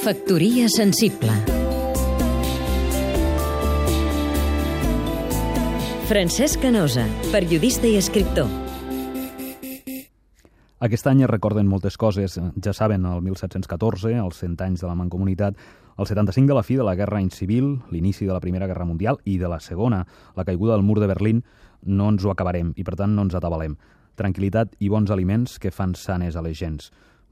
Factoria sensible Francesc Canosa, periodista i escriptor. Aquest any es recorden moltes coses. Ja saben, el 1714, els 100 anys de la Mancomunitat, el 75 de la fi de la Guerra Incivil, l'inici de la Primera Guerra Mundial i de la Segona, la caiguda del mur de Berlín, no ens ho acabarem i, per tant, no ens atabalem. Tranquilitat i bons aliments que fan sanes a les gens.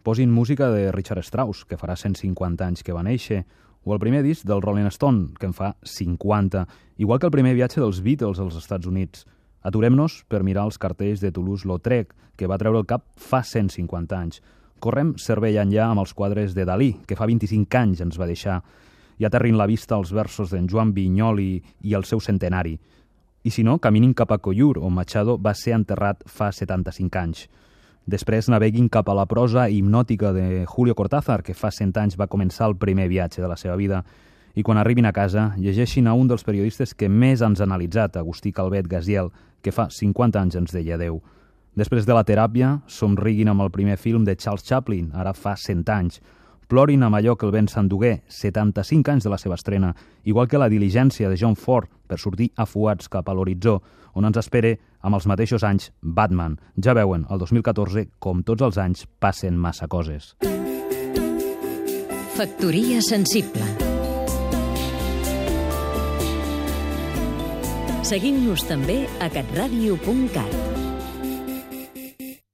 Posin música de Richard Strauss, que farà 150 anys que va néixer, o el primer disc del Rolling Stone, que en fa 50, igual que el primer viatge dels Beatles als Estats Units. Aturem-nos per mirar els cartells de Toulouse-Lautrec, que va treure el cap fa 150 anys. Correm cervell enllà amb els quadres de Dalí, que fa 25 anys ens va deixar, i aterrin la vista als versos d'en Joan Vinyoli i el seu centenari. I si no, caminin cap a Collur, on Machado va ser enterrat fa 75 anys. Després naveguin cap a la prosa hipnòtica de Julio Cortázar, que fa 100 anys va començar el primer viatge de la seva vida, i quan arribin a casa llegeixin a un dels periodistes que més ens ha analitzat, Agustí Calvet Gaziel, que fa 50 anys ens deia adeu. Després de la teràpia, somriguin amb el primer film de Charles Chaplin, ara fa 100 anys. Plorin amb allò que el vent s'endugué, 75 anys de la seva estrena, igual que la diligència de John Ford per sortir afuats cap a l'horitzó, on ens espere amb els mateixos anys Batman. Ja veuen, el 2014, com tots els anys, passen massa coses. Factoria sensible Seguim-nos també a catradio.cat